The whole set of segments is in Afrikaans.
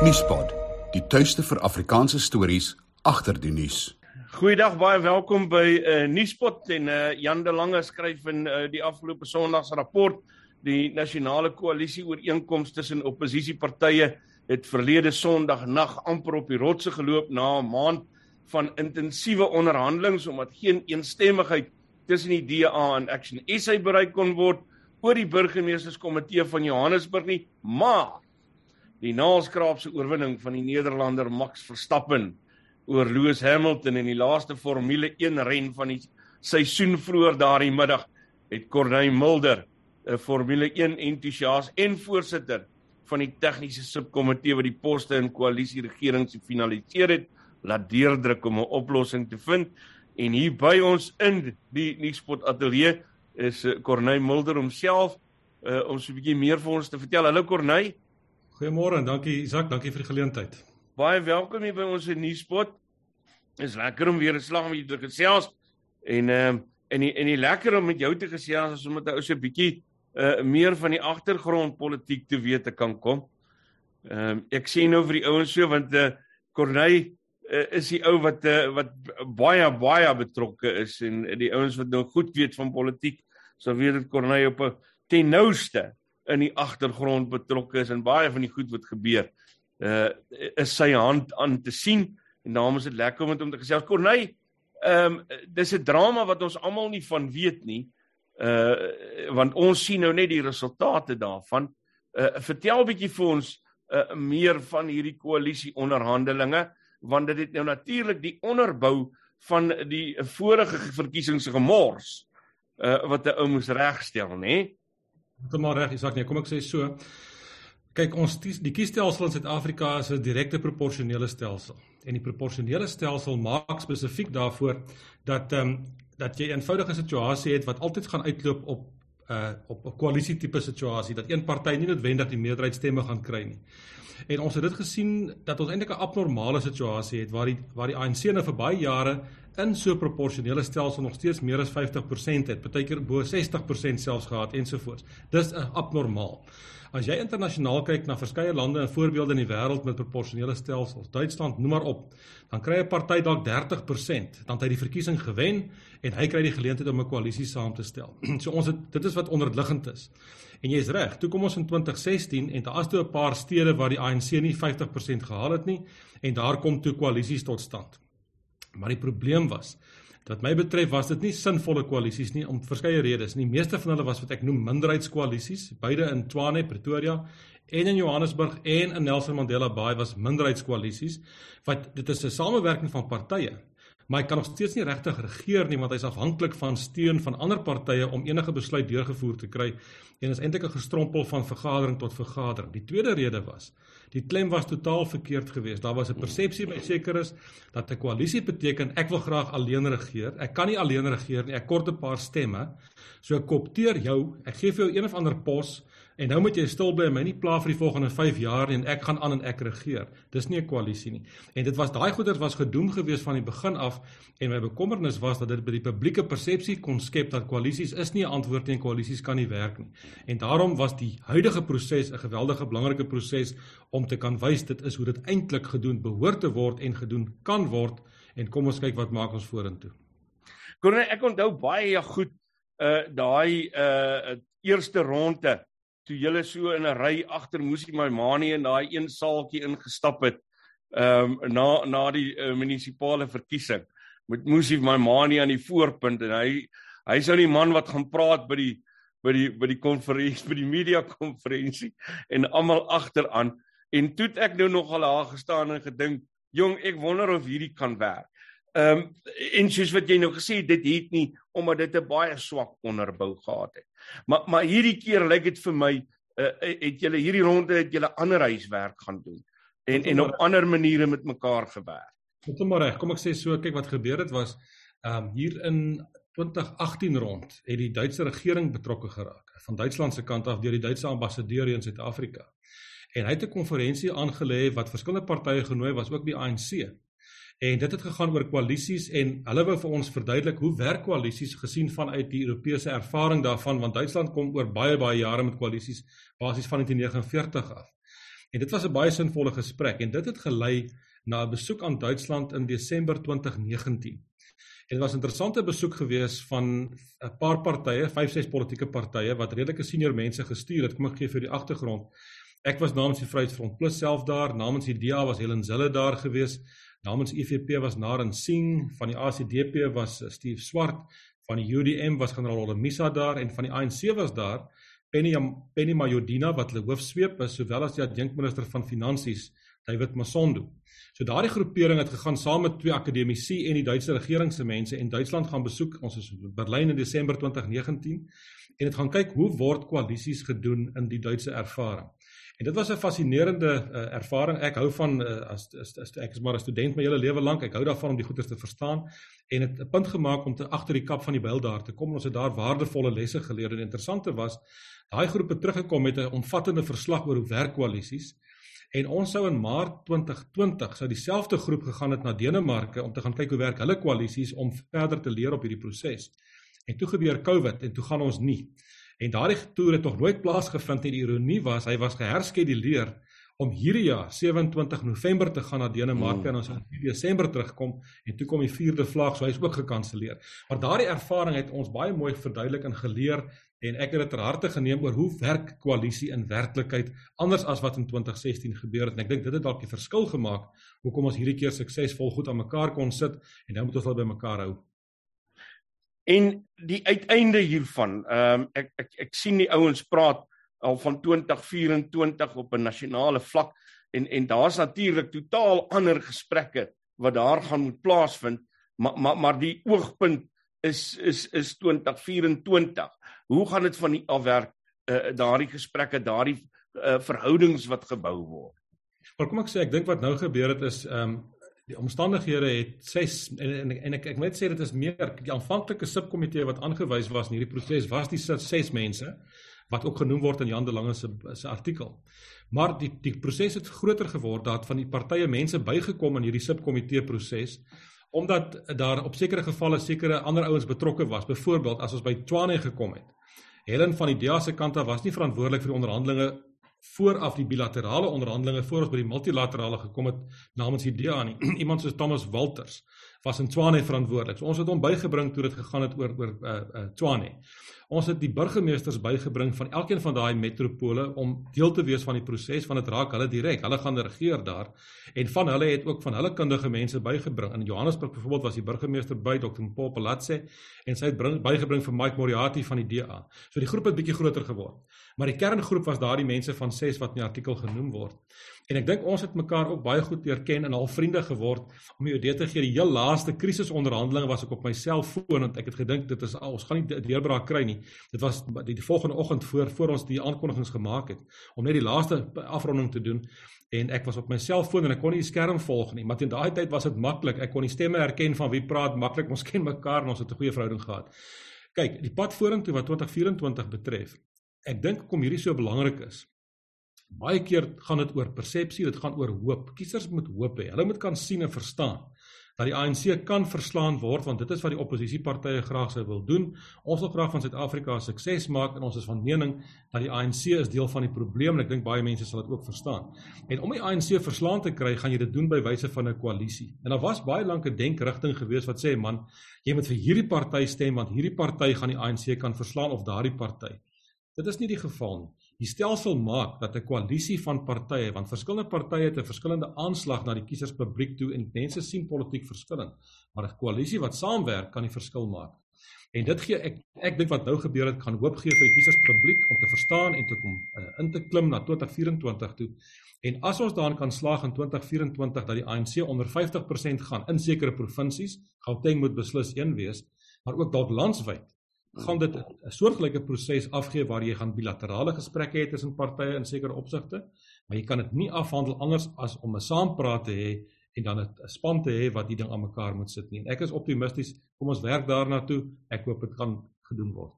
Nuuspot, die tuiste vir Afrikaanse stories agter die nuus. Goeiedag, baie welkom by 'n uh, Nuuspot en uh, Jan de Lange skryf in uh, die afgelope Sondag se rapport die nasionale koalisie ooreenkoms tussen oppositiepartye het verlede Sondag nag amper op die rotse geloop na 'n maand van intensiewe onderhandelinge omdat geen eensstemmigheid tussen die DA en Action SA bereik kon word oor die burgemeesterskomitee van Johannesburg nie, maar die naalskraapse oorwinning van die Nederlander Max Verstappen oor Lewis Hamilton in die laaste Formule 1 ren van die seisoen vroeër daardie middag het Corneille Mulder, 'n Formule 1 entoesias en voorsitter van die tegniese subkomitee wat die poste in koalisie regering se finaliseer het, laat deurdruk om 'n oplossing te vind. En hier by ons in die Nuuspot ateljee is eh, Corneille Mulder homself uh, om so 'n bietjie meer vir ons te vertel. Hallo Corneille. Goeiemôre en dankie Isak, dankie vir die geleentheid. Baie welkom hier by ons in Nuuspot. Is lekker om weer 'n slag met jou te gesels en ehm uh, en die, en die lekker om met jou te gesels is om met 'n ou so 'n bietjie uh meer van die agtergrond politiek te weet te kan kom. Ehm uh, ek sien nou vir die ouens so want eh uh, Corneille uh, is die ou wat uh, wat baie baie betrokke is en die ouens wat nou goed weet van politiek sou weet dit Corneille op 'n ten nouste in die agtergrond betrokke is en baie van die goed wat gebeur uh is sy hand aan te sien en daarom is dit lekker om met hom te gesels. Corneille, ehm um, dis 'n drama wat ons almal nie van weet nie. Uh want ons sien nou net die resultate daarvan. Uh vertel 'n bietjie vir ons uh meer van hierdie koalisie onderhandelinge want dit het nou natuurlik die onderbou van die vorige verkiesings gemors uh wat 'n ou moes regstel, nê? Nee? Maar reg, Isak, nee, kom ek sê so. Kyk, ons die kiesstelsel in Suid-Afrika is 'n direkte proporsionele stelsel. En die proporsionele stelsel maak spesifiek daarvoor dat ehm um, dat jy 'n eenvoudige situasie het wat altyd gaan uitloop op uh op 'n koalisie tipe situasie dat een party nie noodwendig die meerderheidsstemme gaan kry nie. En ons het dit gesien dat ons eintlik 'n abnormale situasie het waar die waar die ANC nou vir baie jare in so 'n proporsionele stelsel nog steeds meer as 50% het, partykeer bo 60% selfs gehad ensovoorts. Dis abnormaal. As jy internasionaal kyk na verskeie lande en voorbeelde in die wêreld met proporsionele stelsels, Duitsland noem maar op, dan kry 'n party dalk 30%, dan het hy die verkiesing gewen en hy kry die geleentheid om 'n koalisie saam te stel. so ons het dit is wat onderliggend is. En jy's reg, toe kom ons in 2016 en daar is toe 'n paar stede waar die ANC nie 50% gehaal het nie en daar kom toe koalisies tot stand. Maar die probleem was wat my betref was dit nie sinvolle koalisies nie om verskeie redes. Die meeste van hulle was wat ek noem minderheidskoalisies, beide in Tshwane, Pretoria en in Johannesburg en in Nelson Mandela Bay was minderheidskoalisies wat dit is 'n samewerking van partye maar hy kan nog steeds nie regtig regeer nie want hy's afhanklik van steun van ander partye om enige besluit deurgevoer te kry en is eintlik 'n gestrompel van vergadering tot vergadering. Die tweede rede was die klem was totaal verkeerd geweest. Daar was 'n persepsie by sekeres dat 'n koalisie beteken ek wil graag alleen regeer. Ek kan nie alleen regeer nie. Ek kort 'n paar stemme. So ek kopteer jou. Ek gee vir jou een of ander pos En nou moet jy stil bly en my nie pla vir die volgende 5 jaar nie en ek gaan aan en ek regeer. Dis nie 'n koalisie nie. En dit was daai goeders was gedoen gewees van die begin af en my bekommernis was dat dit by die publieke persepsie kon skep dat koalisies is nie 'n antwoord nie en koalisies kan nie werk nie. En daarom was die huidige proses 'n geweldige belangrike proses om te kan wys dit is hoe dit eintlik gedoen behoort te word en gedoen kan word en kom ons kyk wat maak ons vorentoe. Korne ek onthou baie goed uh daai uh eerste ronde toe julle so in 'n ry agter Musi Maimani in daai een saaltjie ingestap het ehm um, na na die uh, munisipale verkiesing met Musi Maimani aan die voorpunt en hy hy's nou die man wat gaan praat by die by die by die konferensie by die media konferensie en almal agteraan en toe ek nou nog al daar gestaan en gedink jong ek wonder of hierdie kan werk Ehm um, en soos wat jy nou gesê het, dit het nie omdat dit 'n baie swak onderbou gehad het. Maar maar hierdie keer lyk dit vir my uh, het julle hierdie ronde het julle ander huiswerk gaan doen en en op ander maniere met mekaar gewerk. Is maar reg. Kom ek sê so, kyk wat gebeur het was ehm um, hier in 2018 rond het die Duitse regering betrokke geraak van Duitsland se kant af deur die Duitse ambassadeur in Suid-Afrika. En hy het 'n konferensie aangelê wat verskillende partye genooi was, ook die ANC. En dit het gegaan oor koalisies en hulle wou vir ons verduidelik hoe werk koalisies gesien vanuit die Europese ervaring daarvan want Duitsland kom oor baie baie jare met koalisies basies van 1949 af. En dit was 'n baie sinvolle gesprek en dit het gelei na 'n besoek aan Duitsland in Desember 2019. En dit was 'n interessante besoek gewees van 'n paar partye, 5, 6 politieke partye wat redelike senior mense gestuur het. Kom ek gee vir die agtergrond. Ek was namens die Vryheidsfront Plus self daar, namens die DA was Helen Zille daar gewees, namens EFF was Naren Singh, van die ACDP was Steve Swart, van die UDM was generaal Olemisa daar en van die ANC was daar Penny Penny Mayodina wat hulle hoofsweep is sowel as die adjunkminister van finansies David Masondo. So daardie groepering het gegaan saam met twee akademici en die Duitse regering se mense en Duitsland gaan besoek. Ons is in Berlyn in Desember 2019 en dit gaan kyk hoe word koalisies gedoen in die Duitse ervaring. En dit was 'n fascinerende uh, ervaring. Ek hou van uh, as, as as ek is maar 'n student my hele lewe lank. Ek hou daarvan om die goeie te verstaan en het 'n punt gemaak om te agter die kap van die byl daar te kom. Ons het daar waardevolle lesse geleer en interessante was daai groep het teruggekom met 'n omvattende verslag oor hoe werk koalisies. En ons sou in Maart 2020 sou dieselfde groep gegaan het na Denemarke om te gaan kyk hoe werk hulle koalisies om verder te leer op hierdie proses. En toe gebeur COVID en toe gaan ons nie. En daardie toer het tog nooit plaasgevind en die ironie was hy was geherskeduleer om hierdie jaar 27 November te gaan na Denemarke mm. en ons in Desember terugkom en toe kom die vierde vlag so hy's ook gekanselleer. Maar daardie ervaring het ons baie mooi verduidelik en geleer en ek het dit ter harte geneem oor hoe werk koalisie in werklikheid anders as wat in 2016 gebeur het en ek dink dit het dalk die verskil gemaak hoekom ons hierdie keer suksesvol goed aan mekaar kon sit en nou moet ons wel by mekaar hou. En die uiteinde hiervan, ehm um, ek ek ek sien die ouens praat al van 2024 op 'n nasionale vlak en en daar's natuurlik totaal ander gesprekke wat daar gaan moet plaasvind, maar maar maar die oogpunt is is is 2024. Hoe gaan dit van die afwerk uh, daardie gesprekke, daardie uh, verhoudings wat gebou word? Maar kom ek sê ek dink wat nou gebeur het is ehm um, die omstandighede het ses en en, en ek ek moet sê dit is meer die aanvanklike subkomitee wat aangewys was in hierdie proses was die ses mense wat ook genoem word in Jan de Lange se se artikel. Maar die die proses het groter geword dat van die partye mense bygekom in hierdie subkomitee proses omdat daar op sekere gevalle sekere ander ouens betrokke was. Byvoorbeeld as ons by Tshwane gekom het. Helen van die DEA se kant af was nie verantwoordelik vir die onderhandelinge vooraf die bilaterale onderhandelinge voor ons by die multilaterale gekom het namens die DA nie. Iemand soos Thomas Walters was in Tshwane verantwoordelik. So ons het hom bygebring toe dit gegaan het oor oor uh, uh Tshwane. Ons het die burgemeesters bygebring van elkeen van daai metropole om deel te wees van die proses van dit raak hulle direk. Hulle gaan regeer daar en van hulle het ook van hulle kundige mense bygebring. In Johannesburg byvoorbeeld was die burgemeester by Dr. Paul Palatse en sy het bring, bygebring vir Mike Moriarty van die DA. So die groep het bietjie groter geword. Maar die kerngroep was daardie mense van 6 wat in die artikel genoem word. En ek dink ons het mekaar ook baie goed leer ken en al vriende geword om jou idee te gee. Die heel laaste krisisonderhandelinge was ek op my selfoon want ek het gedink dit is ons gaan nie deurbraak kry nie. Dit was die, die volgende oggend voor voor ons die aankondigings gemaak het om net die laaste afronding te doen en ek was op my selfoon en ek kon nie die skerm volg nie, maar teen daai tyd was dit maklik. Ek kon die stemme herken van wie praat maklik. Ons ken mekaar en ons het 'n goeie verhouding gehad. Kyk, die pad vorentoe wat 2024 betref. Ek dink kom hierdie so belangrik is. Baie keer gaan dit oor persepsie, dit gaan oor hoop. Kiesers moet hoop hê. Hulle moet kan sien en verstaan dat die ANC kan verslaan word want dit is wat die oppositiepartye graag sou wil doen. Ons wil graag van Suid-Afrika sukses maak en ons is van mening dat die ANC is deel van die probleem en ek dink baie mense sal dit ook verstaan. En om die ANC verslaan te kry, gaan jy dit doen by wyse van 'n koalisie. En daar was baie lank 'n denkrigting gewees wat sê man, jy moet vir hierdie party stem want hierdie party gaan die ANC kan verslaan of daardie party. Dit is nie die geval nie. Die stelsel maak dat 'n koalisie van partye, want verskillende partye het 'n verskillende aanslag na die kieserspubliek toe en mense sien politiek verskillend, maar 'n koalisie wat saamwerk kan die verskil maak. En dit gee ek ek dink wat nou gebeur het gaan hoop gee vir die kieserspubliek om te verstaan en te kom uh, in te klim na 2024 toe. En as ons daarin kan slaag in 2024 dat die ANC onder 50% gaan in sekere provinsies, Gauteng moet beslis een wees, maar ook dalk landwyd gaan dit 'n soortgelyke proses afgee waar jy gaan bilaterale gesprekke hê tussen partye in sekere opsigte, maar jy kan dit nie afhandel anders as om 'n saampraat te hê en dan 'n span te hê wat die ding aan mekaar moet sit nie. En ek is optimisties, kom ons werk daarna toe. Ek hoop dit kan gedoen word.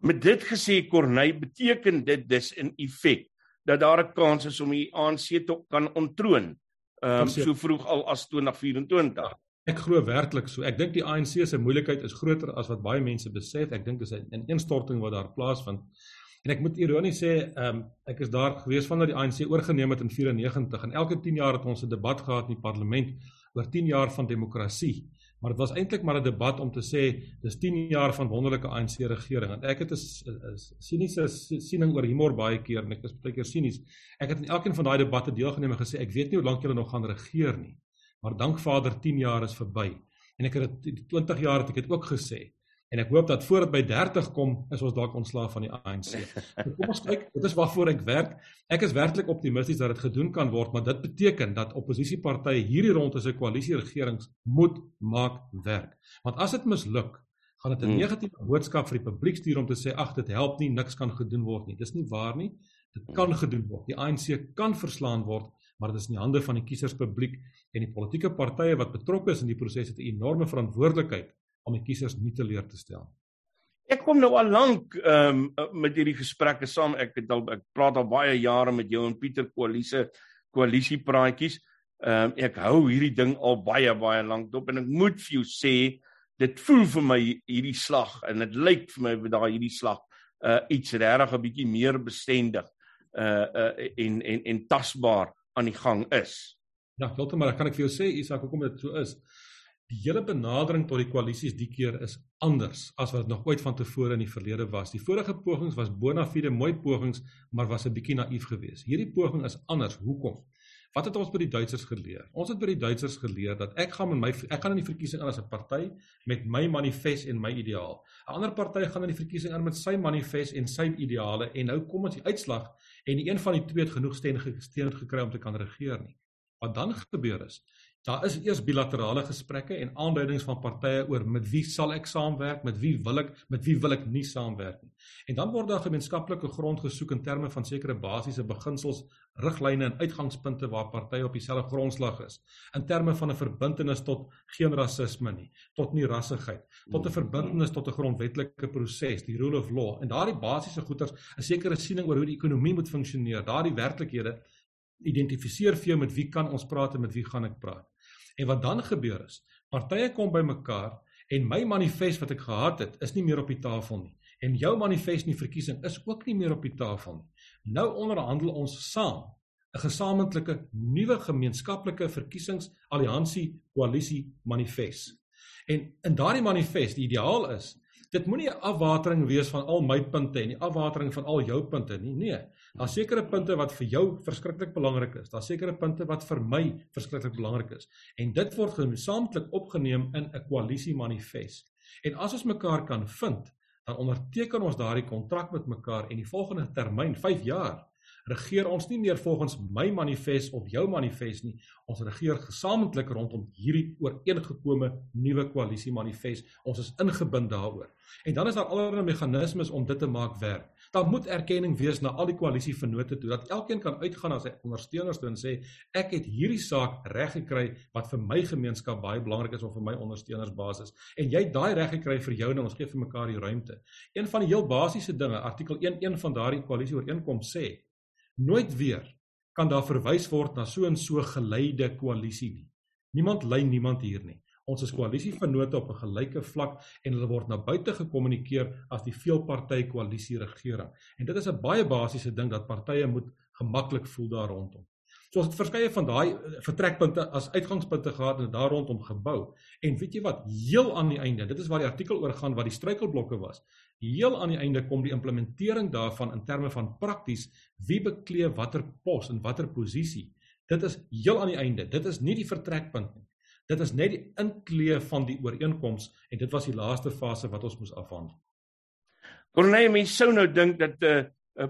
Met dit gesê Corneil, beteken dit dis in effek dat daar 'n kans is om die ANC te kan ontroon, ehm um, so vroeg al as 2024. Ek glo werklik so. Ek dink die ANC se moeilikheid is groter as wat baie mense besef. Ek dink dis 'n ineenstorting wat daar plaasvind. En ek moet ironies sê, um, ek is daar gewees vandat die ANC oorgeneem het in 94 en elke 10 jaar het ons 'n debat gehad in die parlement oor 10 jaar van demokrasie. Maar dit was eintlik maar 'n debat om te sê dis 10 jaar van wonderlike ANC regering en ek het 'n siniese siening oor humor baie keer en ek is baie keer sinies. Ek het in elkeen van daai debatte deelgeneem en gesê ek weet nie hoe lank julle nog gaan regeer nie. Maar dank Vader 10 jaar is verby. En ek het dit 20 jaar het ek dit ook gesê. En ek hoop dat voor dit by 30 kom, is ons dalk ontslaaf van die ANC. Nou, kom ons kyk, dit is waarvoor ek werk. Ek is werklik optimisties dat dit gedoen kan word, maar dit beteken dat oppositiepartye hierdie rond as 'n koalisieregerings moet maak werk. Want as dit misluk, gaan dit 'n hmm. negatiewe boodskap vir die publiek stuur om te sê ag, dit help nie, niks kan gedoen word nie. Dis nie waar nie. Dit kan gedoen word. Die ANC kan verslaan word, maar dit is in die hande van die kieserspubliek en die politieke partye wat betrokke is in die proses het 'n enorme verantwoordelikheid om die kiesers nie te leer te stel. Ek kom nou al lank ehm um, met hierdie gesprekke saam. Ek het al ek praat al baie jare met jou en Pieter Koalisie koalisie praatjies. Ehm um, ek hou hierdie ding al baie baie lank dop en ek moet vir jou sê dit voel vir my hierdie slag en dit lyk vir my dat daai hierdie slag uh iets regtig 'n bietjie meer bestendig uh uh en en en tasbaar aan die gang is. Ja, heeltemal, kan ek vir jou sê Isak, hoekom dit so is? Die hele benadering tot die koalisies die keer is anders as wat nog ooit van tevore in die verlede was. Die vorige pogings was bona fide mooi pogings, maar was 'n bietjie naïef geweest. Hierdie poging is anders. Hoekom? Wat het ons by die Duitsers geleer? Ons het by die Duitsers geleer dat ek gaan met my ek gaan in die verkiesing aan as 'n party met my manifest en my ideaal. 'n Ander party gaan in die verkiesing aan met sy manifest en sy ideale en nou kom ons die uitslag en een van die twee het genoeg steun gekry om te kan regeer nie. Wat dan gebeur is, Daar is eers bilaterale gesprekke en aanduidings van partye oor met wie sal ek saamwerk, met wie wil ek, met wie wil ek nie saamwerk nie. En dan word daar gemeenskaplike grond gesoek in terme van sekere basiese beginsels, riglyne en uitgangspunte waar partye op dieselfde grondslag is. In terme van 'n verbintenis tot geen rasisme nie, tot nie rassigheid, tot 'n verbintenis tot 'n grondwetlike proses, die rule of law. En daardie basiese goeders, 'n sekere siening oor hoe die ekonomie moet funksioneer, daardie werklikhede identifiseer vir jou met wie kan ons praat en met wie gaan ek praat. En wat dan gebeur is, partye kom bymekaar en my manifest wat ek gehad het, is nie meer op die tafel nie. En jou manifest in die verkiesing is ook nie meer op die tafel nie. Nou onderhandel ons saam 'n gesamentlike nuwe gemeenskaplike verkiesingsalliansie koalisie manifest. En in daardie manifest, die ideaal is dit moenie 'n afwatering wees van al my punte en die afwatering van al jou punte nie. Nee, daar's sekere punte wat vir jou verskriklik belangrik is. Daar's sekere punte wat vir my verskriklik belangrik is. En dit word gesamentlik opgeneem in 'n koalisie manifest. En as ons mekaar kan vind, dan onderteken ons daardie kontrak met mekaar en die volgende termyn, 5 jaar, regeer ons nie meer volgens my manifest of jou manifest nie. Ons regeer gesamentlik rondom hierdie ooreengekome nuwe koalisie manifest. Ons is ingebind daaroor. En dan is daar allerlei meganismes om dit te maak werk. Daar moet erkenning wees na al die koalisievennote toe dat elkeen kan uitgaan as sy ondersteuners toe en sê ek het hierdie saak reg gekry wat vir my gemeenskap baie belangrik is of vir my ondersteuners basis. En jy daai reg gekry vir jou en ons gee vir mekaar die ruimte. Een van die heel basiese dinge, artikel 1.1 van daardie koalisie ooreenkoms sê Nooit weer kan daar verwys word na so 'n so geleide koalisie nie. Niemand lei niemand hier nie. Ons is koalisievennote op 'n gelyke vlak en hulle word na buite gekommunikeer as die veelparty koalisie regering. En dit is 'n baie basiese ding dat partye moet gemaklik voel daar rondom. So ons het verskeie van daai eh, vertrekpunte as uitgangspunte gehad en daar rondom gebou. En weet jy wat? Heel aan die einde, dit is waar die artikel oor gaan wat die struikelblokke was. Heel aan die einde kom die implementering daarvan in terme van prakties wie beklee watter pos en watter posisie. Dit is heel aan die einde. Dit is nie die vertrekpunt nie. Dit is net die inklee van die ooreenkoms en dit was die laaste fase wat ons moes afhandel. Corneille, mens sou nou dink dat 'n uh, eh,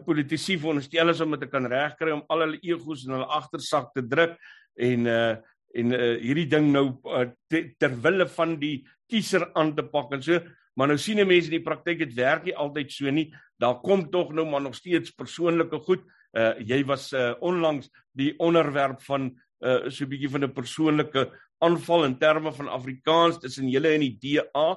politici veronderstel is om dit te kan regkry om al hulle egos in hulle agtersak te druk en uh en uh, hierdie ding nou uh, te, ter wille van die kiezer aan te pak en so. Maar nou sien mense in die praktyk dit werk nie altyd so nie. Daar kom tog nou maar nog steeds persoonlike goed. Uh jy was uh, onlangs die onderwerp van uh so 'n bietjie van 'n persoonlike aanval in terme van Afrikaans tussen julle en die DA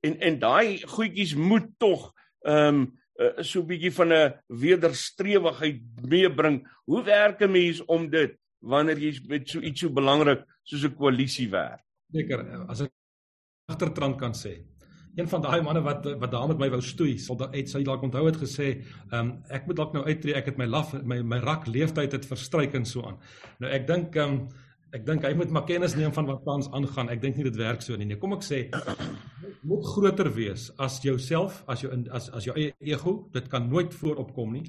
en en daai goedjies moet tog ehm um, uh, so 'n bietjie van 'n wederstrewigheid meebring. Hoe werk 'n mens om dit wanneer jy met so iets so belangrik soos 'n koalisie werk? Seker, as ek agtertrand kan sê. een van daai manne wat wat daar met my wou stoei, sal daar uit sy dalk onthou het gesê, ehm um, ek moet dalk nou uittreë, ek het my laf my my rak leeftyd het verstryk en so aan. Nou ek dink ehm um, ek dink hy moet maar kennis neem van wat tans aangaan. Ek dink nie dit werk so nie. Nee, kom ek sê moet groter wees as jouself, as jou as as jou eie ego. Dit kan nooit vooropkom nie.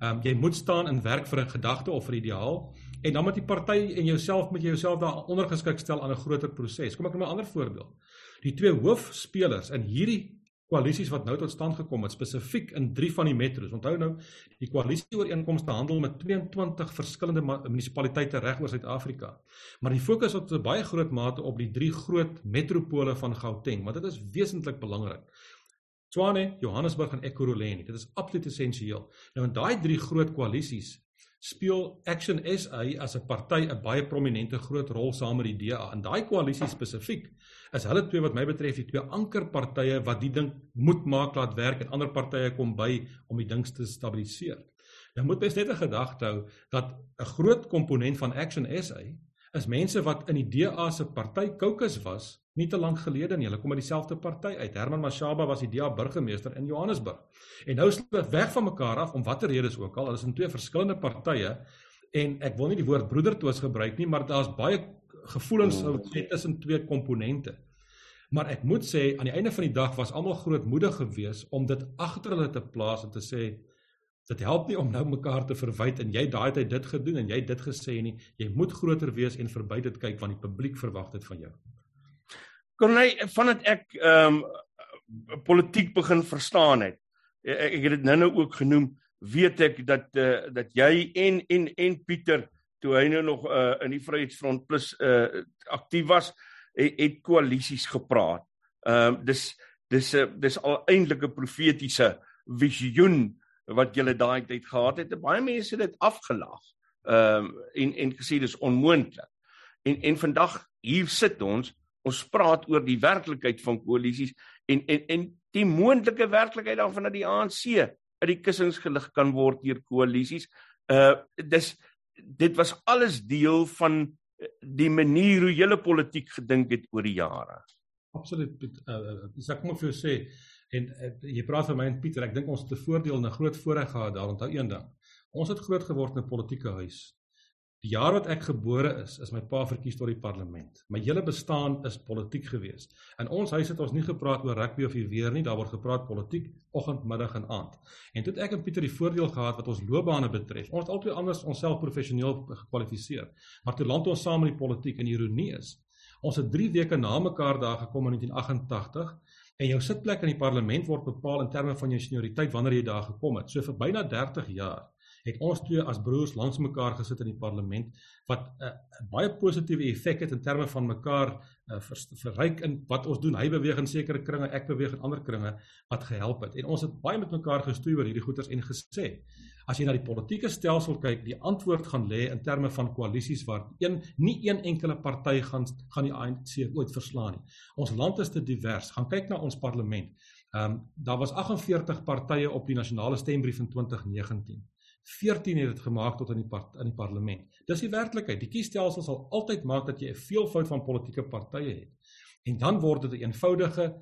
Ehm um, jy moet staan in werk vir 'n gedagte of vir 'n ideaal en dan moet die party en jouself met jouself daar ondergeskik stel aan 'n groter proses. Kom ek noem 'n ander voorbeeld. Die twee hoofspelers in hierdie koalisies wat nou tot stand gekom het spesifiek in 3 van die metro's. Onthou nou, die koalisie ooreenkomste handel met 22 verskillende munisipaliteite reg oor Suid-Afrika. Maar die fokus op 'n baie groot mate op die drie groot metropole van Gauteng, want dit is wesentlik belangrik. Tshwane, Johannesburg en Ekurhuleni. Dit is absoluut essensieel. Nou in daai drie groot koalisies speel Action SA as 'n party 'n baie prominente groot rol saam met die DA. In daai koalisie spesifiek is hulle twee wat my betref die twee ankerpartye wat die ding moet maak laat werk en ander partye kom by om die ding te stabiliseer. Nou moet mens net 'n gedagte hou dat 'n groot komponent van Action SA is mense wat in die DA se party caucus was nie te lank gelede nie. Hulle kom uit dieselfde party uit. Herman Mashaba was die DA burgemeester in Johannesburg. En nou is hulle weg van mekaar af om watter redes ook al. Hulle is in twee verskillende partye en ek wil nie die woord broedertwis gebruik nie, maar daar's baie gevoelens oh. tussen twee komponente. Maar ek moet sê aan die einde van die dag was almal grootmoedig geweest om dit agter hulle te plaas en te sê dit help nie om nou mekaar te verwyd en jy daai tyd dit gedoen en jy dit gesê nie. Jy moet groter wees en verby dit kyk want die publiek verwag dit van jou. Corneil, vandat ek ehm um, politiek begin verstaan het. Ek, ek het dit nou-nou ook genoem, weet ek dat uh, dat jy en en en Pieter toe hy nou nog uh, in die Vryheidsfront plus uh, aktief was, het, het koalisies gepraat. Ehm uh, dis dis 'n uh, dis al eintlik 'n profetiese visioen wat julle daai tyd gehad het. Baie mense het dit afgelaag. Ehm um, en en gesê dis onmoontlik. En en vandag hier sit ons Ons praat oor die werklikheid van koalisies en en en die moontlike werklikheid daarvan dat die ANC uit die kussings gelig kan word deur koalisies. Uh dis dit was alles deel van die manier hoe julle politiek gedink het oor die jare. Absoluut. Uh, ek moet vir jou sê en uh, jy praat van my en Pieter, ek dink ons het 'n voordeel en 'n groot voorreg gehad daar onthou een ding. Ons het groot geword in 'n politieke huis. Die jaar wat ek gebore is, is my pa verkies tot die parlement. My hele bestaan is politiek geweest. In ons huis het ons nie gepraat oor rugby of die weer nie, daar word gepraat politiek oggend, middag en aand. En toe het ek en Pieter die voordeel gehad wat ons loopbane betref. Ons het altyd anders onsself professioneel gekwalifiseer. Maar toe land ons saam in die politiek en ironie is, ons het 3 weke na mekaar daar gekom in 1988 en jou sitplek in die parlement word bepaal in terme van jou senioriteit wanneer jy daar gekom het. So vir byna 30 jaar het ons twee as broers langs mekaar gesit in die parlement wat 'n uh, baie positiewe effek het in terme van mekaar uh, ver, verryk in wat ons doen. Hy beweeg in sekere kringe, ek beweeg in ander kringe wat gehelp het. En ons het baie met mekaar gestoei oor hierdie goeters en gesê as jy na die politieke stelsel kyk, die antwoord gaan lê in terme van koalisies waar een nie een enkele party gaan gaan die ANC ooit verslaan nie. Ons land is te divers. Gaan kyk na ons parlement. Ehm um, daar was 48 partye op die nasionale stembrief in 2019. 14 het dit gemaak tot in die part, in die parlement. Dis die werklikheid. Die kiesstelsel sal altyd maak dat jy 'n veelvoud van politieke partye het. En dan word dit 'n eenvoudige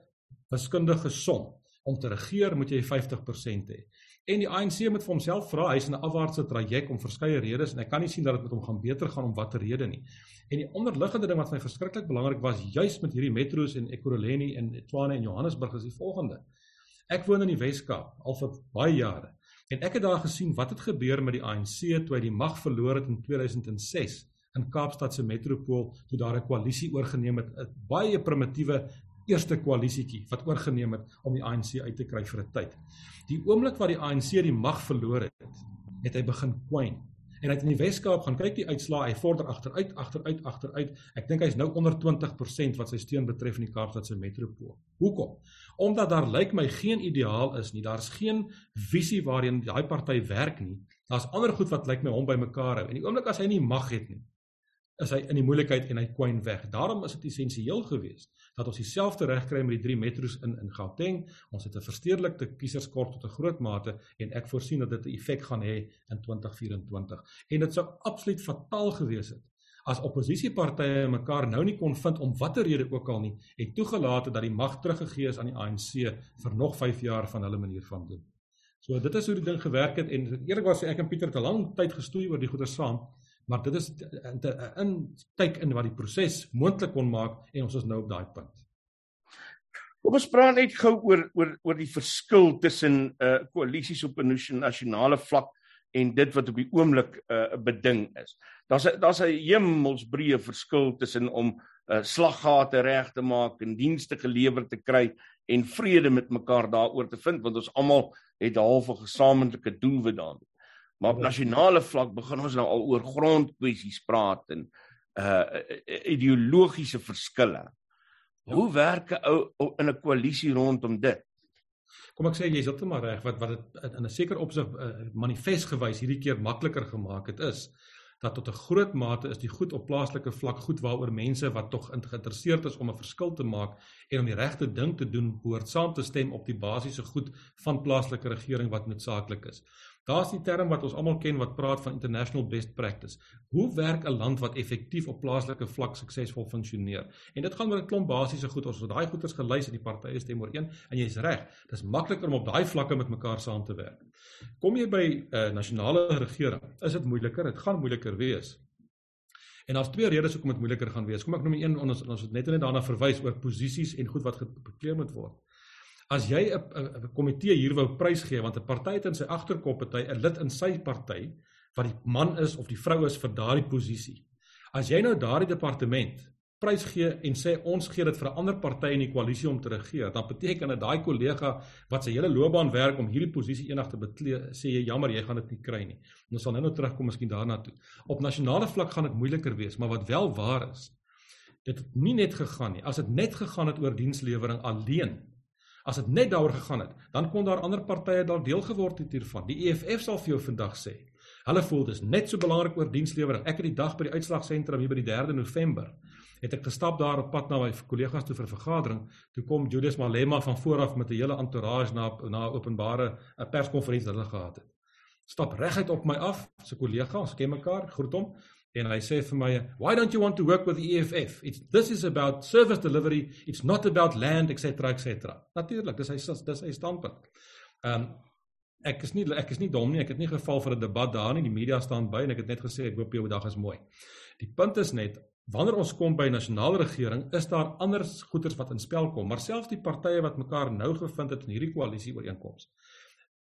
wiskundige som. Om te regeer moet jy 50% hê. En die ANC moet vir homself vra, hy's in 'n afwaartse traject om verskeie redes en ek kan nie sien dat dit met hom gaan beter gaan om watter rede nie. En die onderliggende ding wat vir my verskriklik belangrik was, juis met hierdie metro's en Ekurhuleni en Tshwane en Johannesburg is die volgende. Ek woon in die Wes-Kaap al vir baie jare. En ek het daar gesien wat het gebeur met die ANC toe hy die mag verloor het in 2006 in Kaapstad se metropool toe daar 'n koalisie oorgeneem het, 'n baie primitiewe eerste koalisietjie wat oorgeneem het om die ANC uit te kry vir 'n tyd. Die oomblik wat die ANC die mag verloor het, het hy begin kwyn en hy het in die Wes-Kaap gaan kyk die uitslae, hy vorder agteruit, agteruit, agteruit. Ek dink hy's nou onder 20% wat sy steun betref in die Kaapstadse metropool. Hoekom? Omdat daar lyk my geen ideaal is nie. Daar's geen visie waarheen daai party werk nie. Daar's ander goed wat lyk my hom bymekaar hou. En die oomblik as hy nie mag het nie, is hy in die moeilikheid en hy kwyn weg. Daarom is dit essensieel geweest dat ons dieselfde reg kry met die drie metro's in in Gauteng. Ons het 'n verstedelikte kieserskort tot 'n groot mate en ek voorsien dat dit 'n effek gaan hê in 2024. En dit sou absoluut fataal gewees het as oppositiepartye mekaar nou nie kon vind om watter rede ook al nie, het toegelaat dat die mag teruggegee is aan die ANC vir nog 5 jaar van hulle manier van doen. So dit is hoe die ding gewerk het en eerlikwaar sê ek en Pieter het 'n lang tyd gestoei oor die goeie saam, maar dit is 'n inkyk in wat die proses moontlik kon maak en ons is nou op daai punt. Kom ons praat net gou oor oor oor die verskil tussen uh koalisies op 'n nasionale vlak en dit wat op die oomblik 'n uh, beding is. Daar's 'n daar's 'n hemelsbreë verskil tussen om uh, slaggate reg te maak en dienste gelewer te kry en vrede met mekaar daaroor te vind want ons almal het half 'n gesamentlike doelwit daarin. Maar op nasionale vlak begin ons nou al oor grondkwessies praat en uh ideologiese verskille. Ja. Hoe werk 'n ou in 'n koalisie rondom dit? Kom ek sê jy's heeltemal reg wat wat dit in 'n sekere opsig uh, manifest gewys hierdie keer makliker gemaak het is dat tot 'n groot mate is die goed op plaaslike vlak goed waaroor mense wat tog geïnteresseerd is om 'n verskil te maak en om die regte ding te doen behoort saam te stem op die basiese goed van plaaslike regering wat noodsaaklik is. Daar's die term wat ons almal ken wat praat van international best practice. Hoe werk 'n land wat effektief op plaaslike vlak suksesvol funksioneer? En dit gaan oor 'n klomp basiese goed. Ons het daai goeters gelys en die partye stem ooreen en jy's reg. Dis makliker om op daai vlakke met mekaar saam te werk. Kom jy by 'n uh, nasionale regering, is dit moeiliker. Dit gaan moeiliker wees. En daar's twee redes hoekom dit moeiliker gaan wees. Kom ek noem een ons ons het net net daarna verwys oor posisies en goed wat gekleer moet word. As jy 'n komitee hier wou prysgee want 'n party het in sy agterkop 'n lid in sy party wat die man is of die vrou is vir daardie posisie. As jy nou daardie departement prysgee en sê ons gee dit vir 'n ander party in die koalisie om te regeer, dan beteken dit daai kollega wat sy hele loopbaan werk om hierdie posisie eendag te beklee, sê jy jammer jy gaan dit nie kry nie. Ons sal nou-nou terugkom miskien daarna toe. Op nasionale vlak gaan dit moeiliker wees, maar wat wel waar is, dit het nie net gegaan nie. As dit net gegaan het oor dienslewering alleen, As dit net daaroor gegaan het, dan kon daar ander partye dalk deel geword het hiervan. Die EFF sal vir jou vandag sê. Hulle voel dis net so belangrik oor dienslewering. Ek het die dag by die uitslagsentrum hier by die 3de November het ek gestap daar op pad na my kollegas toe vir 'n vergadering. Toe kom Judas Malema van vooraf met 'n hele entourage na na openbare 'n perskonferensie wat hulle gehad het. Stap reguit op my af, sy kollega, ons ken mekaar, groet hom en hy sê vir my why don't you want to work with the EFF it's this is about service delivery. It's not about land etc etc natuurlik dis hy dis hy standpunt. Ehm um, ek is nie ek is nie dom nie. Ek het nie geval vir 'n debat daar nie. Die media staan by en ek het net gesê ek hoop jou dag is mooi. Die punt is net wanneer ons kom by nasionale regering is daar ander goeters wat in spel kom. Maar selfs die partye wat mekaar nou gevind het in hierdie koalisie ooreenkomste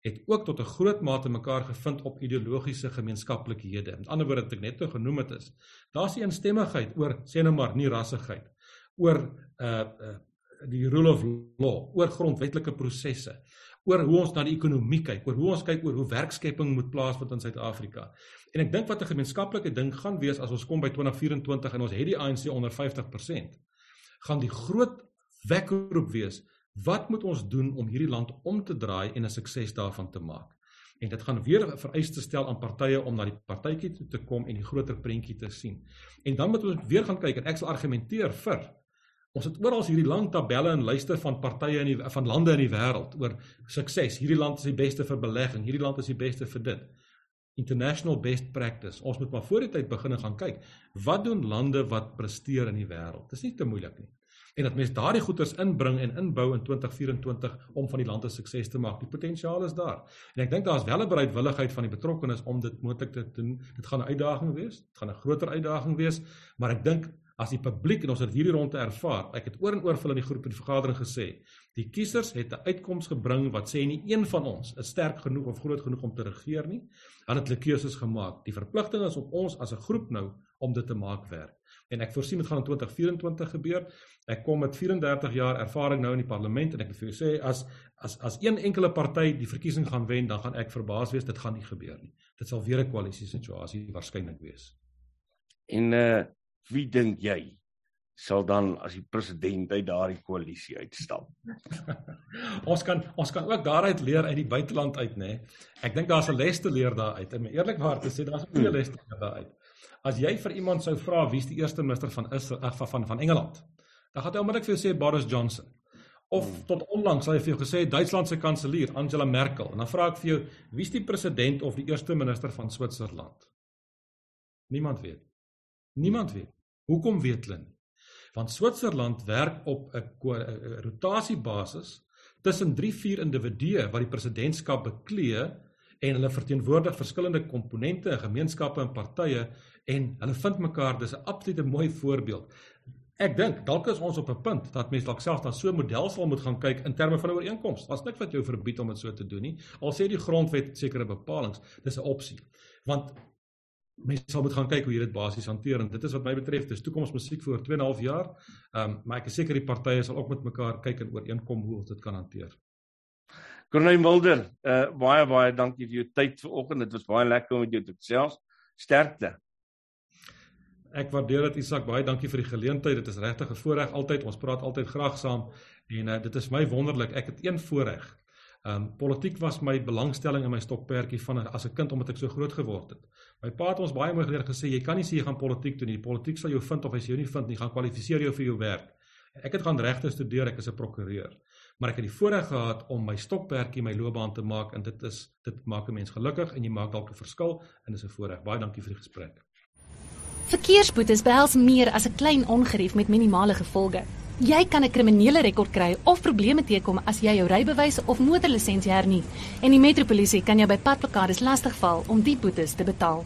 het ook tot 'n groot mate mekaar gevind op ideologiese gemeenskaplikhede. Met ander woorde wat ek net nou genoem het is, daar's 'n eensstemmigheid oor sê nou maar nie rassigheid, oor uh uh die rule of law, oor grondwetlike prosesse, oor hoe ons na die ekonomie kyk, oor hoe ons kyk oor hoe werkskepping moet plaasvind in Suid-Afrika. En ek dink wat 'n gemeenskaplike ding gaan wees as ons kom by 2024 en ons het die ANC onder 50%, gaan die groot wekroep wees Wat moet ons doen om hierdie land om te draai en 'n sukses daarvan te maak? En dit gaan weer vereistes stel aan partye om na die partytjie toe te kom en die groter prentjie te sien. En dan moet ons weer gaan kyk en ek sal argumenteer vir ons het oral hierdie lang tabelle en lyste van partye in die van lande in die wêreld oor sukses. Hierdie land is die beste vir belegging, hierdie land is die beste vir dit. International best practice. Ons moet maar voor die tyd begin gaan kyk. Wat doen lande wat presteer in die wêreld? Dis nie te moeilik nie en dat mense daardie goeders inbring en inbou in 2024 om van die land 'n sukses te maak. Die potensiaal is daar. En ek dink daar's wel 'n bereidwilligheid van die betrokkenes om dit moontlik te doen. Dit gaan 'n uitdaging wees. Dit gaan 'n groter uitdaging wees, maar ek dink as die publiek en ons het hierdie rondte ervaar, ek het oor en oor vir in die groep in die vergadering gesê, die kiesers het 'n uitkoms gebring wat sê nie een van ons is sterk genoeg of groot genoeg om te regeer nie. Hulle het hulle keuses gemaak. Die verpligting is op ons as 'n groep nou om dit te maak werk en ek voorsien dit gaan in 2024 gebeur. Ek kom met 34 jaar ervaring nou in die parlement en ek wil vir jou sê as as as een enkele party die verkiesing gaan wen, dan gaan ek verbaas wees dit gaan nie gebeur nie. Dit sal weer 'n koalisie situasie waarskynlik wees. En uh wie dink jy sal dan as die president uit daardie koalisie uitstap? ons kan ons kan ook daaruit leer uit die buiteland uit, nê. Nee. Ek dink daar's 'n les te leer daaruit. En eerlikwaar te sê daar's 'n goeie les te leer daaruit. As jy vir iemand sou vra wie's die eerste minister van Israel ag van van Engeland, dan gaan hy onmiddellik vir jou sê Boris Johnson. Of hmm. tot onlangs sal hy vir jou gesê Duitsland se kanselier Angela Merkel. En dan vra ek vir jou, wie's die president of die eerste minister van Switserland? Niemand weet. Niemand weet. Hoekom weet hulle nie? Want Switserland werk op 'n rotasiebasis tussen 3-4 individue wat die presidentskap beklee en hulle verteenwoordig verskillende komponente en gemeenskappe en partye en hulle vind mekaar dis 'n absolute mooi voorbeeld. Ek dink dalk is ons op 'n punt dat mense dalk selfs dan so 'n model sal moet gaan kyk in terme van 'n ooreenkoms. Daar's niks wat jou verbied om dit so te doen nie. Al sê die grondwet sekere bepalinge, dis 'n opsie. Want mense sal moet gaan kyk hoe jy dit basies hanteer en dit is wat my betref dis toekomsmusiek vir 2 en 'n half jaar. Ehm um, maar ek is seker die partye sal ook met mekaar kyk en ooreenkom hoe ons dit kan hanteer. Corneil Mulder, uh baie baie dankie vir jou tyd vanoggend. Dit was baie lekker om met jou te gesels. Sterkte. Ek waardeer dit Isak, baie dankie vir die geleentheid. Dit is regtig 'n voorreg altyd. Ons praat altyd graag saam en uh, dit is my wonderlik. Ek het een voorreg. Ehm um, politiek was my belangstelling in my stokperdjie van as 'n kind omdat ek so groot geword het. My pa het ons baie mooi geleer gesê jy kan nie sê jy gaan politiek doen nie. Die politiek sal jou vind of as jy jou nie vind nie, gaan kwalifiseer jou vir jou werk. Ek het gaan regte studeer, ek is 'n prokureur maar ek het die voorreg gehad om my stokperdjie my loopbaan te maak en dit is dit maak 'n mens gelukkig en jy maak dalk 'n verskil en dis 'n voorreg. Baie dankie vir die gesprek. Verkeersboetes behels meer as 'n klein ongerief met minimale gevolge. Jy kan 'n kriminele rekord kry of probleme teekom as jy jou rybewys of motorlisensie hernie en die metropolisie kan jou by padplekades lastigval om die boetes te betaal.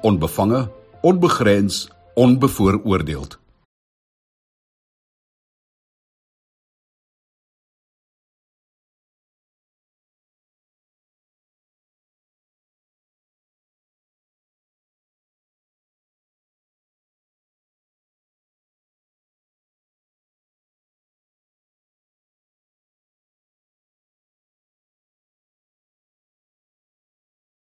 onbevange, onbegrens, onbevooroordeeld.